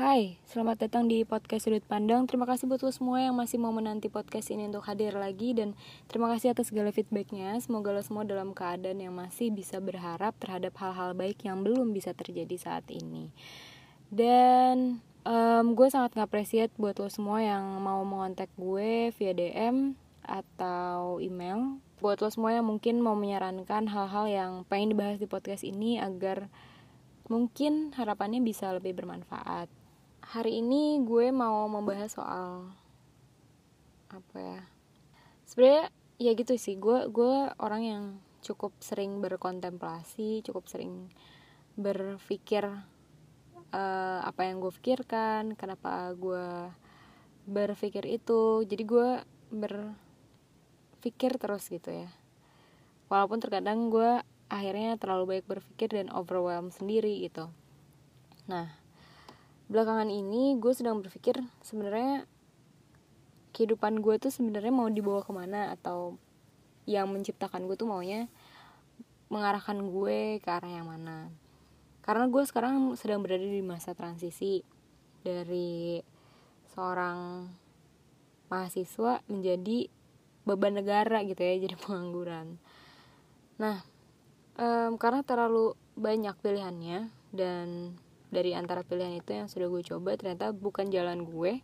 Hai, selamat datang di podcast Sudut Pandang. Terima kasih buat lo semua yang masih mau menanti podcast ini untuk hadir lagi dan terima kasih atas segala feedbacknya. Semoga lo semua dalam keadaan yang masih bisa berharap terhadap hal-hal baik yang belum bisa terjadi saat ini. Dan um, gue sangat ngapresiat buat lo semua yang mau mengontak gue via DM atau email. Buat lo semua yang mungkin mau menyarankan hal-hal yang pengen dibahas di podcast ini agar mungkin harapannya bisa lebih bermanfaat hari ini gue mau membahas soal apa ya? Sebenarnya ya gitu sih. Gue gue orang yang cukup sering berkontemplasi cukup sering berpikir uh, apa yang gue pikirkan kenapa gue berpikir itu. Jadi gue berpikir terus gitu ya. Walaupun terkadang gue akhirnya terlalu baik berpikir dan overwhelm sendiri gitu. Nah belakangan ini gue sedang berpikir sebenarnya kehidupan gue tuh sebenarnya mau dibawa ke mana atau yang menciptakan gue tuh maunya mengarahkan gue ke arah yang mana. Karena gue sekarang sedang berada di masa transisi dari seorang mahasiswa menjadi beban negara gitu ya jadi pengangguran. Nah um, karena terlalu banyak pilihannya dan dari antara pilihan itu yang sudah gue coba ternyata bukan jalan gue.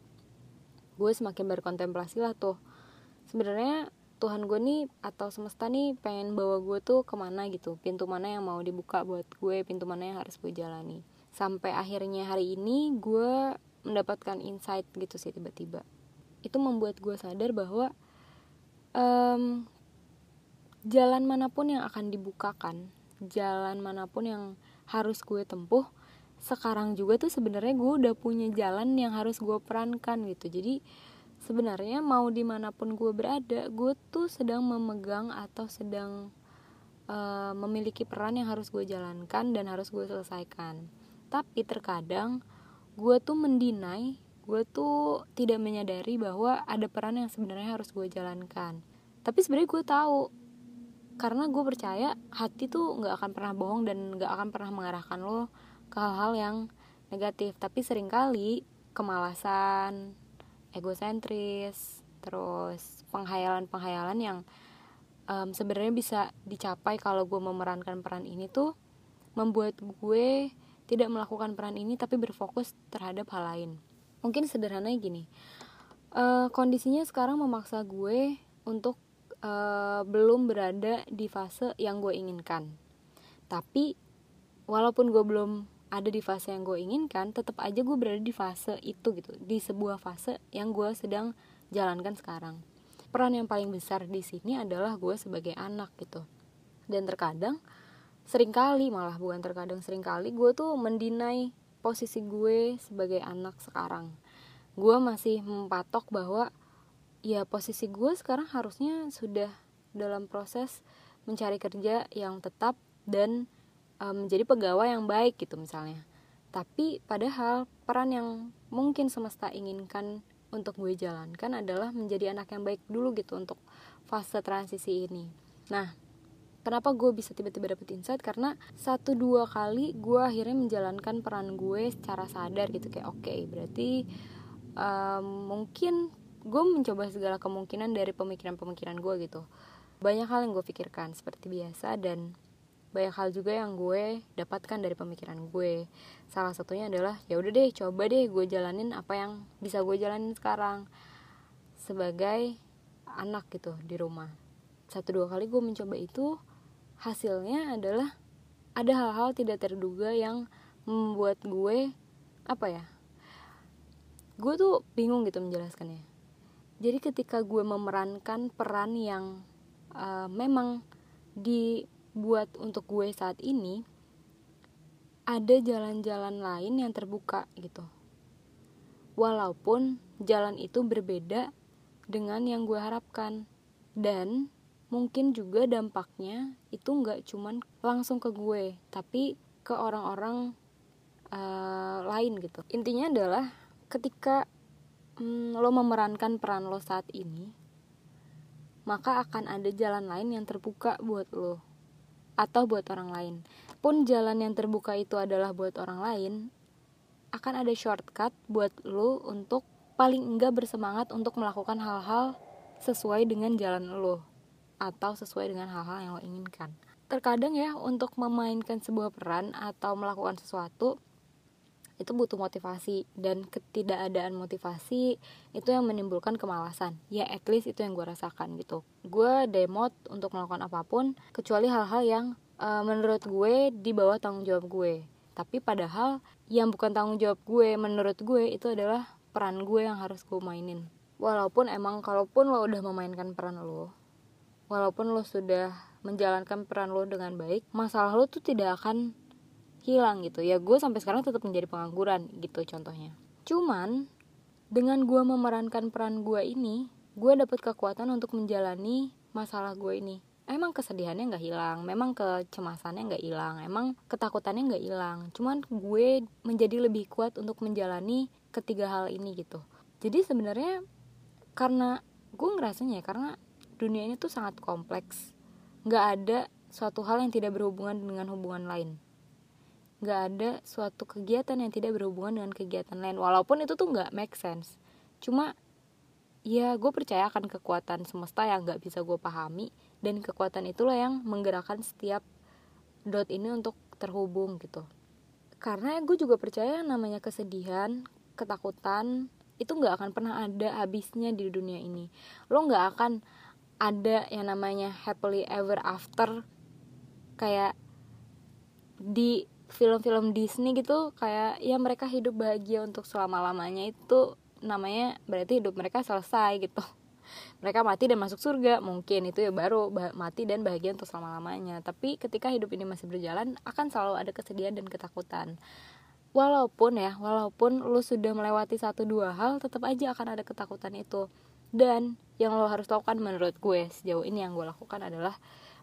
Gue semakin berkontemplasi lah tuh. Sebenarnya Tuhan gue nih atau semesta nih pengen bawa gue tuh ke mana gitu? Pintu mana yang mau dibuka buat gue? Pintu mana yang harus gue jalani? Sampai akhirnya hari ini gue mendapatkan insight gitu sih tiba-tiba. Itu membuat gue sadar bahwa um, jalan mana pun yang akan dibukakan jalan mana pun yang harus gue tempuh sekarang juga tuh sebenarnya gue udah punya jalan yang harus gue perankan gitu. Jadi sebenarnya mau di mana pun gue berada gue tuh sedang memegang atau sedang uh, memiliki peran yang harus gue jalankan dan harus gue selesaikan. Tapi terkadang gue tuh mendinai gue tuh tidak menyadari bahwa ada peran yang sebenarnya harus gue jalankan. Tapi sebenarnya gue tahu karena gue percaya hati tuh nggak akan pernah bohong dan nggak akan pernah mengarahkan lo ke hal-hal yang negatif. Tapi sering kali kemalasan egosentris terus penghayalan-penghayalan yang um, sebenarnya bisa dicapai kalau gue memerankan peran ini tuh membuat gue tidak melakukan peran ini tapi berfokus terhadap hal lain. Mungkin sederhananya gini uh, kondisinya sekarang memaksa gue untuk uh, belum berada di fase yang gue inginkan. Tapi walaupun gue belum ada di fase yang gue inginkan tetap aja gue berada di fase itu gitu di sebuah fase yang gue sedang jalankan sekarang. Peran yang paling besar di sini adalah gue sebagai anak gitu. Dan terkadang sering kali malah bukan terkadang sering kali gue tuh mendinai posisi gue sebagai anak sekarang. Gue masih mempatok bahwa ya posisi gue sekarang harusnya sudah dalam proses mencari kerja yang tetap dan um, menjadi pegawai yang baik gitu misalnya. Tapi padahal peran yang mungkin semesta inginkan untuk gue jalankan adalah menjadi anak yang baik dulu gitu untuk fase transisi ini. Nah kenapa gue bisa tiba-tiba dapet insight? Karena satu dua kali gue akhirnya menjalankan peran gue secara sadar gitu. Kayak oke okay, berarti um, mungkin gue mencoba segala kemungkinan dari pemikiran-pemikiran gue gitu. Banyak hal yang gue pikirkan seperti biasa dan banyak hal juga yang gue dapatkan dari pemikiran gue. Salah satunya adalah ya udah deh coba deh gue jalanin apa yang bisa gue jalanin sekarang sebagai anak gitu di rumah. Satu dua kali gue mencoba itu hasilnya adalah ada hal-hal tidak terduga yang membuat gue apa ya gue tuh bingung gitu menjelaskannya. Jadi ketika gue memerankan peran yang uh, memang di buat untuk gue saat ini ada jalan-jalan lain yang terbuka gitu. Walaupun jalan itu berbeda dengan yang gue harapkan. Dan mungkin juga dampaknya itu nggak cuman langsung ke gue tapi ke orang-orang uh, lain gitu. Intinya adalah ketika mm, lo memerankan peran lo saat ini maka akan ada jalan lain yang terbuka buat lo atau buat orang lain. Pun jalan yang terbuka itu adalah buat orang lain, akan ada shortcut buat lo untuk paling enggak bersemangat untuk melakukan hal-hal sesuai dengan jalan lo atau sesuai dengan hal-hal yang lo inginkan. Terkadang ya untuk memainkan sebuah peran atau melakukan sesuatu itu butuh motivasi dan ketidakadaan motivasi itu yang menimbulkan kemalasan. Ya at least itu yang gue rasakan gitu. Gue demot untuk melakukan apa pun kecuali hal-hal yang uh, menurut gue di bawah tanggung jawab gue. Tapi padahal yang bukan tanggung jawab gue menurut gue itu adalah peran gue yang harus gue mainin. Walaupun emang kalaupun lo udah memainkan peran lo walaupun lo sudah menjalankan peran lo dengan baik masalah lo tuh tidak akan hilang gitu. Ya gue sampai sekarang tetap menjadi pengangguran gitu contohnya. Cuman dengan gue memerankan peran gue ini gue dapat kekuatan untuk menjalani masalah gue ini. Emang kesedihannya nggak hilang memang kecemasannya nggak hilang emang ketakutannya nggak hilang. Cuman gue menjadi lebih kuat untuk menjalani ketiga hal ini gitu. Jadi sebenarnya karena gue ngerasanya ya karena dunia ini tuh sangat kompleks. Nggak ada suatu hal yang tidak berhubungan dengan hubungan lain nggak ada suatu kegiatan yang tidak berhubungan dengan kegiatan lain. Walaupun itu tuh nggak make sense. Cuma ya gue percaya akan kekuatan semesta yang nggak bisa gue pahami. Dan kekuatan itulah yang menggerakkan setiap dot ini untuk terhubung gitu. Karena gue juga percaya namanya kesedihan ketakutan itu nggak akan pernah ada habisnya di dunia ini. Lo nggak akan ada yang namanya happily ever after kayak di film-film Disney gitu kayak ya mereka hidup bahagia untuk selama-lamanya itu namanya berarti hidup mereka selesai gitu. Mereka mati dan masuk surga mungkin itu ya baru mati dan bahagia untuk selama-lamanya. Tapi ketika hidup ini masih berjalan akan selalu ada kesedihan dan ketakutan. Walaupun ya walaupun lu sudah melewati satu dua hal tetap aja akan ada ketakutan itu. Dan yang lo harus lakukan menurut gue sejauh ini yang gue lakukan adalah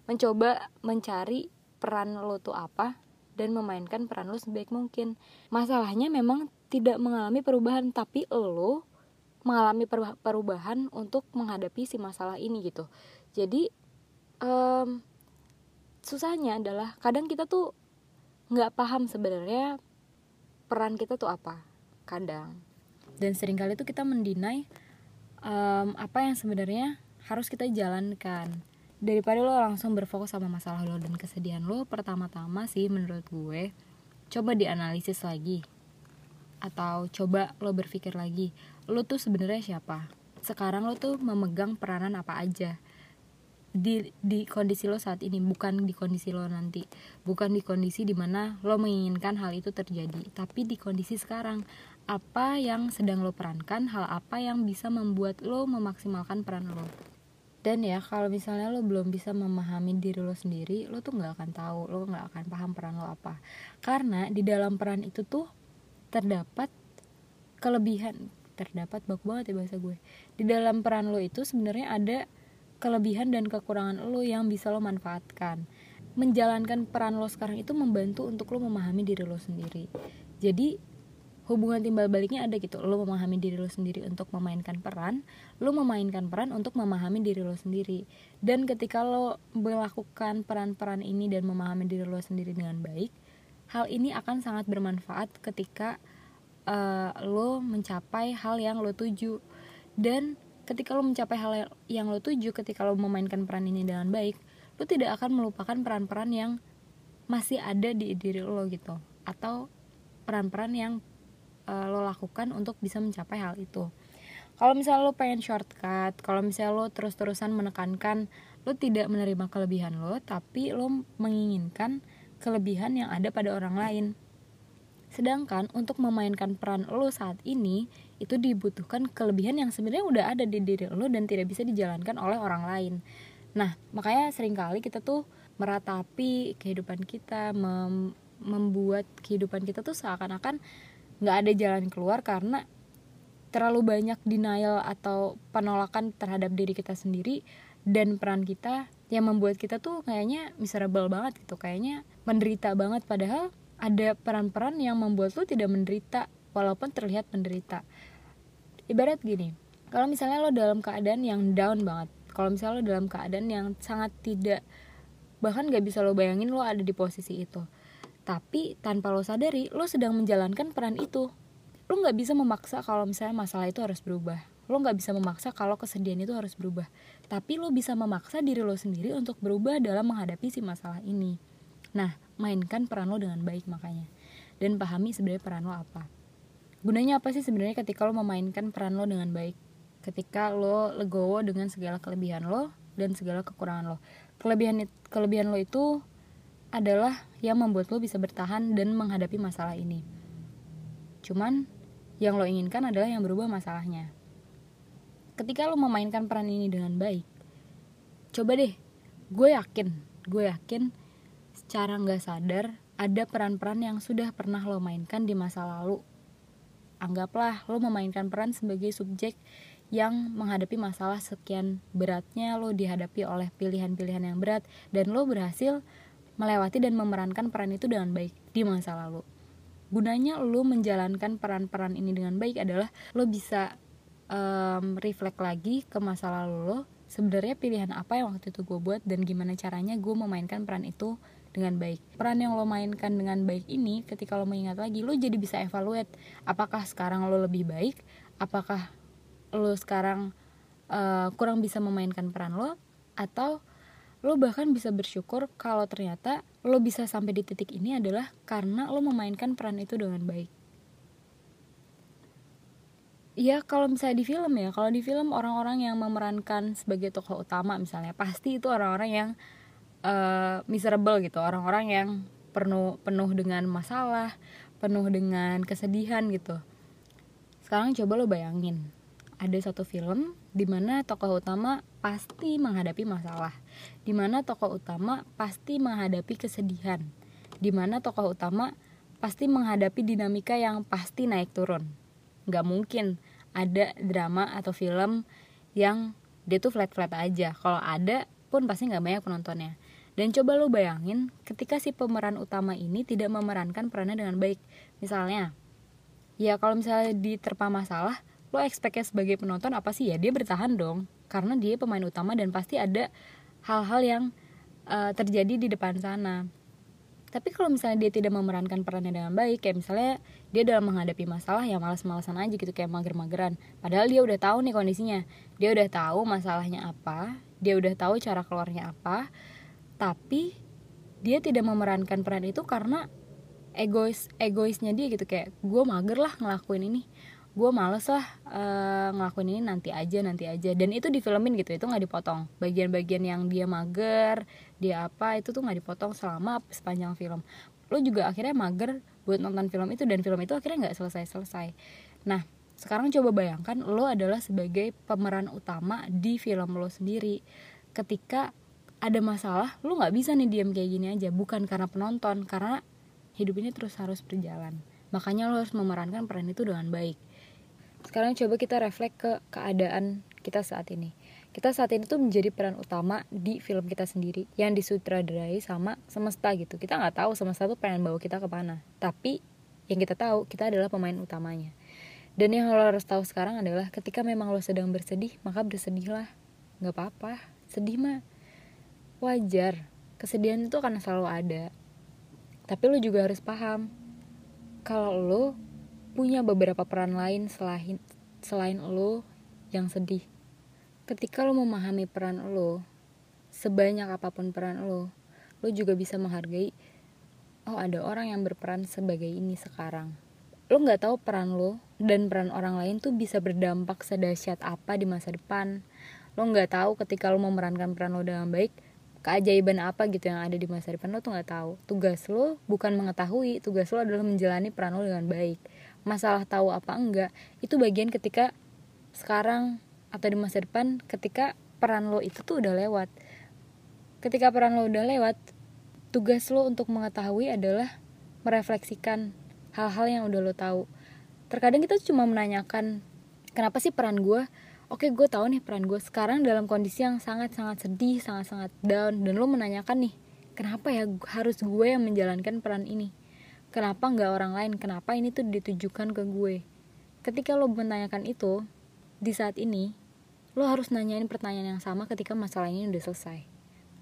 mencoba mencari peran lo tuh apa dan memainkan peran lo sebaik mungkin. Masalahnya memang tidak mengalami perubahan, tapi lo mengalami perubahan untuk menghadapi si masalah ini gitu. Jadi um, susahnya adalah kadang kita tuh nggak paham sebenarnya peran kita tuh apa. Kadang dan sering kali tuh kita mendinai um, apa yang sebenarnya harus kita jalankan daripada lo langsung berfokus sama masalah lo dan kesedihan lo pertama-tama sih menurut gue coba dianalisis lagi. Atau coba lo berpikir lagi lo tuh sebenarnya siapa? Sekarang lo tuh memegang peranan apa aja? Di di kondisi lo saat ini bukan di kondisi lo nanti. Bukan di kondisi di mana lo menginginkan hal itu terjadi tapi di kondisi sekarang. Apa yang sedang lo perankan hal apa yang bisa membuat lo memaksimalkan peran lo dan ya kalau misalnya lo belum bisa memahami diri lo sendiri lo tuh nggak akan tahu lo nggak akan paham peran lo apa. Karena di dalam peran itu tuh terdapat kelebihan. Terdapat bagus banget ya bahasa gue. Di dalam peran lo itu sebenarnya ada kelebihan dan kekurangan lo yang bisa lo manfaatkan. Menjalankan peran lo sekarang itu membantu untuk lo memahami diri lo sendiri. Jadi hubungan timbal baliknya ada gitu. Lo memahami diri lo sendiri untuk memainkan peran lo memainkan peran untuk memahami diri lo sendiri. Dan ketika lo melakukan peran-peran ini dan memahami diri lo sendiri dengan baik hal ini akan sangat bermanfaat ketika uh, lo mencapai hal yang lo tuju. Dan ketika lo mencapai hal yang lo tuju ketika lo memainkan peran ini dengan baik lo tidak akan melupakan peran-peran yang masih ada di diri lo gitu. Atau peran-peran yang uh, lo lakukan untuk bisa mencapai hal itu. Kalau misalnya lo pengen shortcut kalau misalnya lo terus-terusan menekankan lo tidak menerima kelebihan lo tapi lo menginginkan kelebihan yang ada pada orang lain. Sedangkan untuk memainkan peran lo saat ini itu dibutuhkan kelebihan yang sebenarnya udah ada di diri lo dan tidak bisa dijalankan oleh orang lain. Nah makanya sering kali kita tuh meratapi kehidupan kita mem membuat kehidupan kita tuh seakan-akan nggak ada jalan keluar karena terlalu banyak denial atau penolakan terhadap diri kita sendiri dan peran kita yang membuat kita tuh kayaknya miserable banget gitu kayaknya menderita banget. Padahal ada peran-peran yang membuat lo tidak menderita walaupun terlihat menderita. Ibarat gini kalau misalnya lo dalam keadaan yang down banget kalau misalnya lo dalam keadaan yang sangat tidak bahkan gak bisa lo bayangin lo ada di posisi itu tapi tanpa lo sadari lo sedang menjalankan peran itu. Lo nggak bisa memaksa kalau misalnya masalah itu harus berubah. Lo nggak bisa memaksa kalau kesedihan itu harus berubah. Tapi lo bisa memaksa diri lo sendiri untuk berubah dalam menghadapi si masalah ini. Nah mainkan peran lo dengan baik makanya. Dan pahami sebenarnya peran lo apa. Gunanya apa sih sebenarnya ketika lo memainkan peran lo dengan baik? Ketika lo legowo dengan segala kelebihan lo dan segala kekurangan lo. Kelebihan kelebihan lo itu adalah yang membuat lo bisa bertahan dan menghadapi masalah ini. Cuman yang lo inginkan adalah yang berubah masalahnya. Ketika lo memainkan peran ini dengan baik coba deh gue yakin gue yakin secara nggak sadar ada peran-peran yang sudah pernah lo mainkan di masa lalu. Anggaplah lo memainkan peran sebagai subjek yang menghadapi masalah sekian beratnya lo dihadapi oleh pilihan-pilihan yang berat dan lo berhasil melewati dan memerankan peran itu dengan baik di masa lalu. Gunanya lo menjalankan peran-peran ini dengan baik adalah lo bisa um, reflect lagi ke masa lalu lo sebenarnya pilihan apa yang waktu itu gue buat dan gimana caranya gue memainkan peran itu dengan baik. Peran yang lo mainkan dengan baik ini ketika lo mengingat lagi lo jadi bisa evaluate apakah sekarang lo lebih baik apakah lo sekarang uh, kurang bisa memainkan peran lo atau lo bahkan bisa bersyukur kalau ternyata lo bisa sampai di titik ini adalah karena lo memainkan peran itu dengan baik. Ya kalau misalnya di film ya kalau di film orang-orang yang memerankan sebagai tokoh utama misalnya pasti itu orang-orang yang uh, miserable gitu orang-orang yang penuh penuh dengan masalah penuh dengan kesedihan gitu. Sekarang coba lo bayangin ada satu film di mana tokoh utama pasti menghadapi masalah di mana tokoh utama pasti menghadapi kesedihan di mana tokoh utama pasti menghadapi dinamika yang pasti naik turun. Nggak mungkin ada drama atau film yang dia tuh flat flat aja. Kalau ada pun pasti nggak banyak penontonnya. Dan coba lo bayangin ketika si pemeran utama ini tidak memerankan perannya dengan baik. Misalnya ya kalau misalnya diterpa masalah lo expectnya sebagai penonton apa sih? Ya dia bertahan dong karena dia pemain utama dan pasti ada hal-hal yang uh, terjadi di depan sana. Tapi kalau misalnya dia tidak memerankan perannya dengan baik kayak misalnya dia dalam menghadapi masalah yang malas-malasan aja gitu kayak mager-mageran. Padahal dia udah tahu nih kondisinya. Dia udah tahu masalahnya apa dia udah tahu cara keluarnya apa tapi dia tidak memerankan peran itu karena egois egoisnya dia gitu. Kayak gue mager lah ngelakuin ini gue males lah uh, ngelakuin ini nanti aja nanti aja. Dan itu difilmin gitu itu nggak dipotong. Bagian-bagian yang dia mager dia apa itu tuh nggak dipotong selama sepanjang film. Lo juga akhirnya mager buat nonton film itu dan film itu akhirnya nggak selesai selesai nah sekarang coba bayangkan lo adalah sebagai pemeran utama di film lo sendiri. Ketika ada masalah lo nggak bisa nih diam kayak gini aja. Bukan karena penonton karena hidup ini terus harus berjalan. Makanya lo harus memerankan peran itu dengan baik sekarang coba kita reflek ke keadaan kita saat ini. Kita saat ini tuh menjadi peran utama di film kita sendiri yang disutradarai sama semesta gitu. Kita nggak tahu semesta tuh pengen bawa kita ke mana. Tapi yang kita tahu kita adalah pemain utamanya. Dan yang lo harus tahu sekarang adalah ketika memang lo sedang bersedih, maka bersedihlah. Nggak apa-apa, sedih mah wajar. Kesedihan itu akan selalu ada. Tapi lo juga harus paham kalau lo punya beberapa peran lain selain selain lo yang sedih. Ketika lo memahami peran lo, sebanyak apa pun peran lo, lo juga bisa menghargai oh ada orang yang berperan sebagai ini sekarang. Lo nggak tahu peran lo dan peran orang lain tuh bisa berdampak sedahsyat apa di masa depan. Lo nggak tahu ketika lo memerankan peran lo dengan baik, keajaiban apa gitu yang ada di masa depan lo tuh nggak tahu. Tugas lo bukan mengetahui, tugas lo adalah menjalani peran lo dengan baik masalah tahu apa enggak itu bagian ketika sekarang atau di masa depan ketika peran lo itu tuh udah lewat. Ketika peran lo udah lewat tugas lo untuk mengetahui adalah merefleksikan hal-hal yang udah lo tahu. Terkadang kita cuma menanyakan kenapa sih peran gue oke gue tahu nih peran gue sekarang dalam kondisi yang sangat sangat sedih sangat sangat down dan lo menanyakan nih kenapa ya harus gue yang menjalankan peran ini kenapa nggak orang lain? Kenapa ini tuh ditujukan ke gue? Ketika lo menanyakan itu di saat ini lo harus nanyain pertanyaan yang sama ketika masalah ini udah selesai.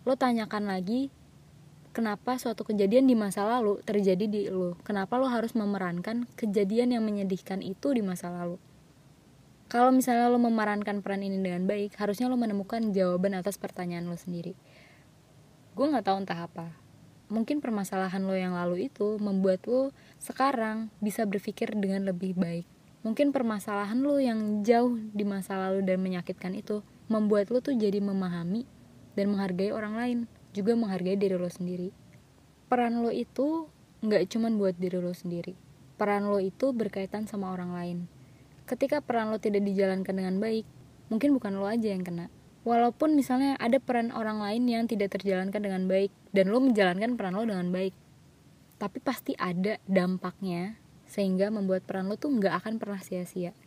Lo tanyakan lagi kenapa suatu kejadian di masa lalu terjadi di lo? Kenapa lo harus memerankan kejadian yang menyedihkan itu di masa lalu? Kalau misalnya lo memerankan peran ini dengan baik harusnya lo menemukan jawaban atas pertanyaan lo sendiri. Gue nggak tahu entah apa mungkin permasalahan lo yang lalu itu membuat lo sekarang bisa berpikir dengan lebih baik mungkin permasalahan lo yang jauh di masa lalu dan menyakitkan itu membuat lo tuh jadi memahami dan menghargai orang lain juga menghargai diri lo sendiri. Peran lo itu nggak cuma buat diri lo sendiri. Peran lo itu berkaitan sama orang lain. Ketika peran lo tidak dijalankan dengan baik, mungkin bukan lo aja yang kena. Walaupun misalnya ada peran orang lain yang tidak terjalankan dengan baik dan lo menjalankan peran lo dengan baik, tapi pasti ada dampaknya sehingga membuat peran lo tuh nggak akan pernah sia-sia.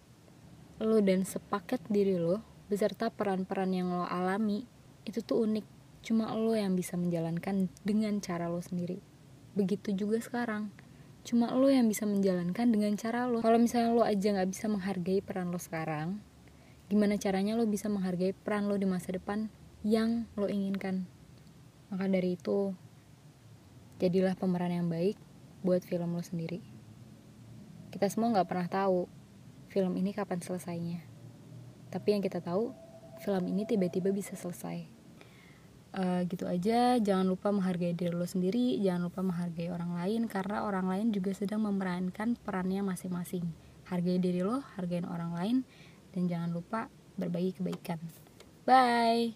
Lo dan sepaket diri lo beserta peran-peran yang lo alami itu tuh unik Cuma lo yang bisa menjalankan dengan cara lo sendiri. Begitu juga sekarang. Cuma lo yang bisa menjalankan dengan cara lo. Kalau misalnya lo aja nggak bisa menghargai peran lo sekarang, gimana caranya lo bisa menghargai peran lo di masa depan yang lo inginkan? Maka dari itu, jadilah pemeran yang baik buat film lo sendiri. Kita semua nggak pernah tahu film ini kapan selesainya. Tapi yang kita tahu, film ini tiba-tiba bisa selesai uh, gitu aja jangan lupa menghargai diri lo sendiri jangan lupa menghargai orang lain karena orang lain juga sedang memerankan perannya masing-masing hargai diri lo hargai orang lain dan jangan lupa berbagi kebaikan. Bye